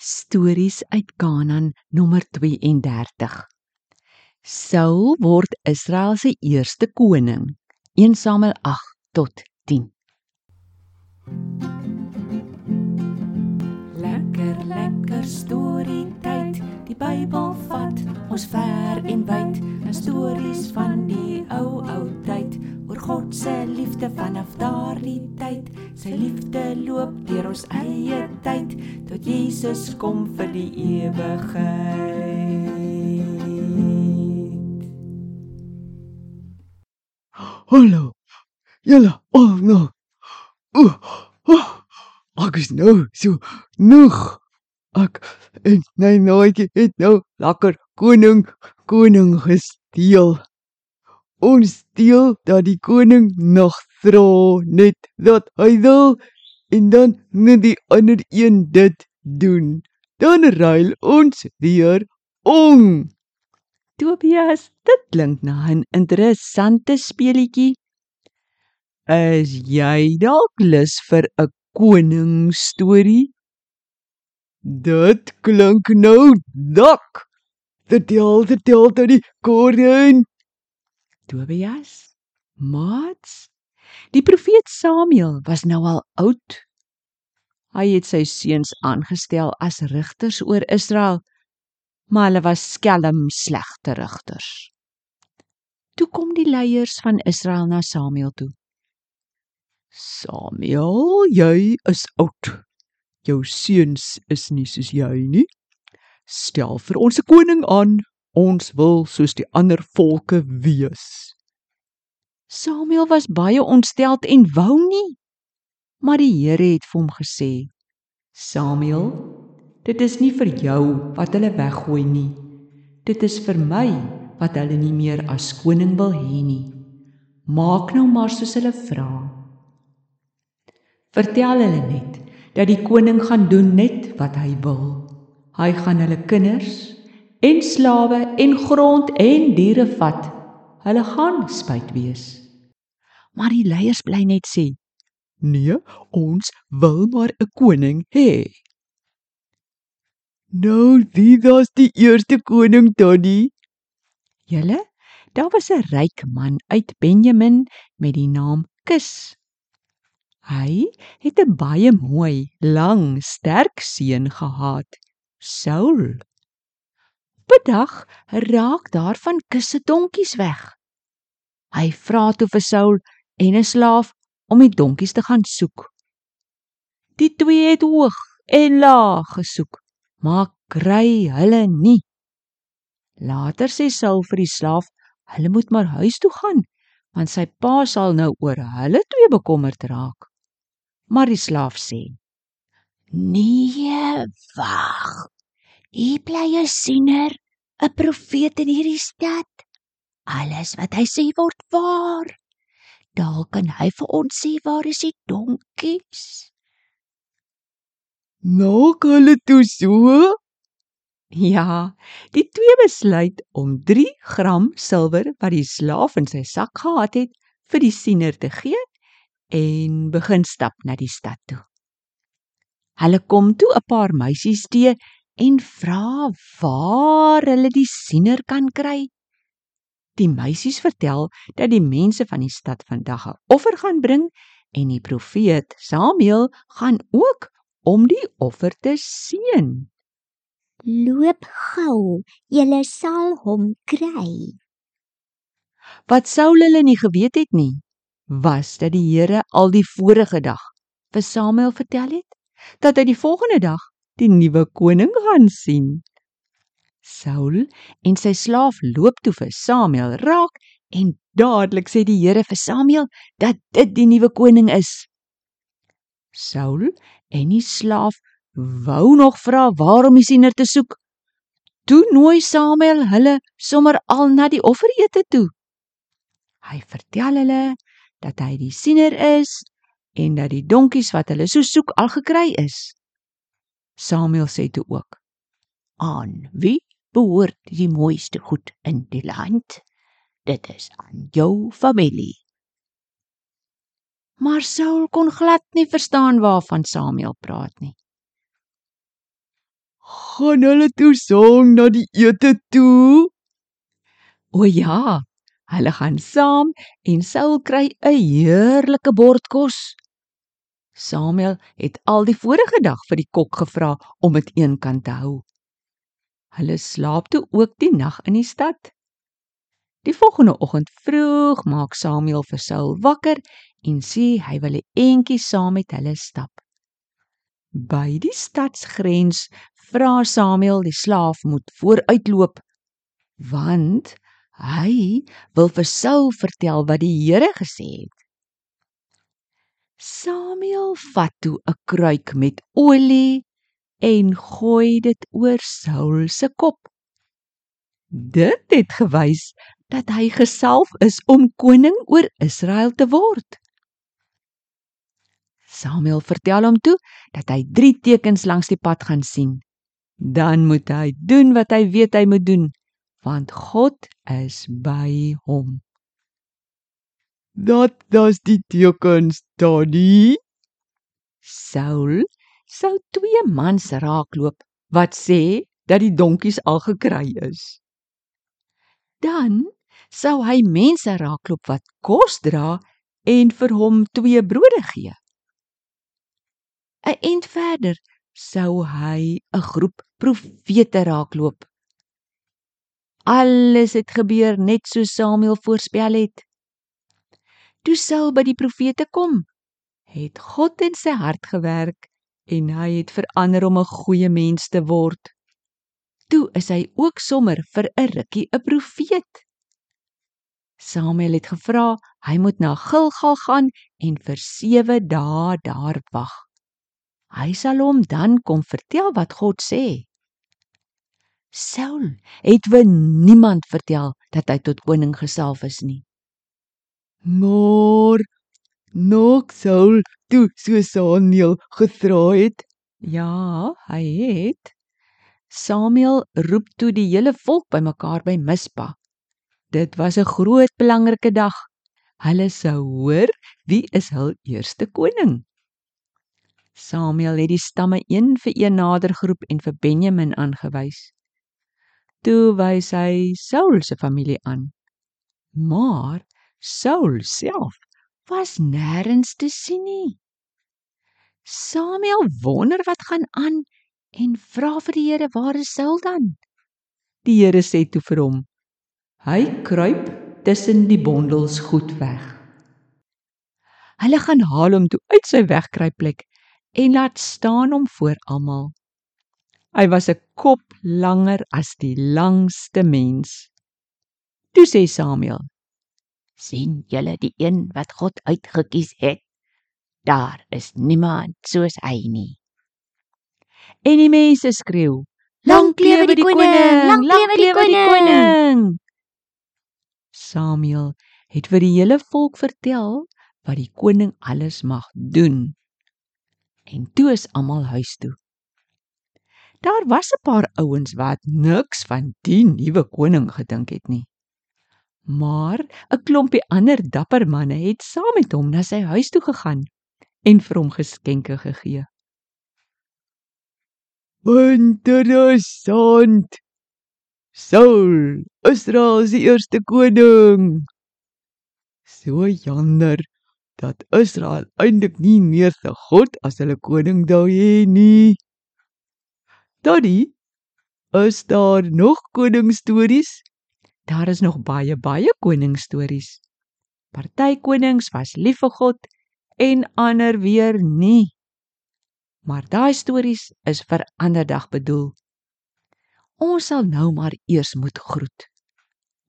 Stories uit Kanaan nommer 32. Saul word Israel se eerste koning. 1 Samuel 8 tot 10. Lekker lekker storie. Die Bybel vat ons ver en wyd. Stories van die ou ou tyd oor God se liefde vanaf daardie tyd. Sy liefde loop deur ons eie tyd tot Jesus kom vir die ewigheid. Hallo. Julle al nou. Ooh. Oh, ek is nou so nog. Ek en my nooitjie het nou lekker koning koning gesteel. Ons steel dat die koning nog vra net dat hy wil en dan net die ander een dit doen. Dan ruil ons weer om. Tobias, dit klink na 'n interessante speletjie. Is jy dalk lus vir 'n koning storie? Dit klink nou dak. Vertel, vertel tot die koring. Tobias, maats. Die profeet Samuel was nou al oud. Hy het sy seuns aangestel as rigters oor Israel, maar hulle was skelm slegte rigters. Toe kom die leiers van Israel na Samuel toe. Samuel, jy is oud. Jou seuns is nie soos jy nie. Stel vir ons 'n koning aan. Ons wil soos die ander volke wees. Samuel was baie ontsteld en wou nie. Maar die Here het vir hom gesê: "Samuel, dit is nie vir jou wat hulle weggooi nie. Dit is vir my wat hulle nie meer as koning wil hê nie. Maak nou maar soos hulle vra. Vertel hulle net dat die koning gaan doen net wat hy wil. Hy gaan hulle kinders en slawe en grond en diere vat. Hulle gaan spyt wees." Maar die leiers bly net sê: Nee, ons wil maar 'n koning hê. Nou, wie was die eerste koning Tony? Julle, daar was 'n ryk man uit Benjamin met die naam Kis. Hy het 'n baie mooi, lang, sterk seun gehad, Saul. Op 'n dag raak daar van Kis se donkies weg. Hy vra toe vir Saul en 'n slaaf om die donkies te gaan soek. Die twee het hoog en laag gesoek, maar kry hulle nie. Later sê Saul vir die slaaf, hulle moet maar huis toe gaan, want sy pa sal nou oor hulle twee bekommerd raak. Maar die slaaf sê: "Nee, wag. Hier bly 'n siener, 'n profeet in hierdie stad. Alles wat hy sê word waar. Dalk kan hy vir ons sê waar is die donkies?" Nou hulle toe so. Ja, die twee besluit om 3 gram silwer wat die slaaf in sy sak gehad het, vir die siener te gee en begin stap na die stad toe. Hulle kom toe 'n paar meisies te en vra waar hulle die siener kan kry. Die meisies vertel dat die mense van die stad vandag 'n offer gaan bring en die profeet Samuel gaan ook om die offer te seën. Loop gou, jy sal hom kry. Wat Saul hulle nie geweet het nie, was dat die Here al die vorige dag vir Samuel vertel het dat hy die volgende dag die nuwe koning gaan sien. Saul en sy slaaf loop toe vir Samuel raak en dadelik sê die Here vir Samuel dat dit die nuwe koning is. Saul en die slaaf wou nog vra waarom die siener te soek. Toe nooi Samuel hulle sommer al na die offerete toe. Hy vertel hulle dat hy die siener is en dat die donkies wat hulle so soek al gekry is. Samuel sê toe ook: "Aan wie behoort die mooiste goed in die land? Dit is aan jou familie." Maar Saul kon glad nie verstaan waarvan Samuel praat nie. Gaan hulle toe saam na die ete toe? O ja, hulle gaan saam en Saul kry 'n heerlike bord kos. Samuel het al die vorige dag vir die kok gevra om dit eenkant te hou. Hulle slaap toe ook die nag in die stad. Die volgende oggend vroeg maak Samuel vir Saul wakker en sê hy wil 'n entjie saam met hulle stap. By die stadsgrens vra Samuel die slaaf moet vooruitloop want hy wil vir Saul vertel wat die Here gesê het. Samuel vat toe 'n kruik met olie en gooi dit oor Saul se kop. Dit het gewys dat hy gesalf is om koning oor Israel te word. Samuel vertel hom toe dat hy 3 tekens langs die pad gaan sien. Dan moet hy doen wat hy weet hy moet doen, want God is by hom. Dat das die tekens, Daddy. Saul sou twee mans raakloop wat sê dat die donkies al gekry is. Dan sou hy mense raakloop wat kos dra en vir hom twee brode gee. 'n Ent verder sou hy 'n groep profete raakloop. Alles het gebeur net so Samuel voorspel het. Toe Saul by die profete kom, het God in sy hart gewerk en hy het verander om 'n goeie mens te word. Toe is hy ook sommer vir 'n rukkie 'n profeet. Samuel het gevra hy moet na Gilgal gaan en vir 7 dae daar wag. Hy sal hom dan kom vertel wat God sê. Saul het vir niemand vertel dat hy tot koning gesalf is nie. Maar nog Saul toe so Samuel gevra het. Ja, hy het. Samuel roep toe die hele volk bymekaar by Mispa. Dit was 'n groot belangrike dag. Hulle sou hoor wie is hul eerste koning. Samuel het die stamme een vir een nader geroep en vir Benjamin aangewys. Toe wys hy Saul se familie aan. Maar Saul self was nêrens te sien nie. Samuel wonder wat gaan aan en vra vir die Here, "Waar is Saul dan?" Die Here sê toe vir hom, "Hy kruip tussen die bondels goed weg." Hulle gaan haal hom toe uit sy wegkruipplek en laat staan hom voor almal. Hy was 'n kop langer as die langste mens. Toe sê Samuel, sien julle die een wat God uitgekies het? Daar is niemand soos hy nie. En die mense skreeu: Lank lewe die koning, lank lewe die koning. Samuel het vir die hele volk vertel wat die koning alles mag doen. En toe is almal huis toe. Daar was 'n paar ouens wat niks van die nuwe koning gedink het nie. Maar 'n klompie ander dapper manne het saam met hom na sy huis toe gegaan en vir hom geskenke gegee. Interessant. Saul, Israel se eerste koning. So jammer dat Israel eintlik nie meer se God as hulle koning daar hê nie. Daddy, is daar nog koningsstories? Daar is nog baie baie koningsstories. Party konings was lief vir God en ander weer nie. Maar daai stories is vir ander dag bedoel. Ons sal nou maar eers moet groet.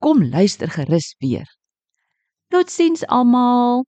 Kom luister gerus weer. Totsiens almal.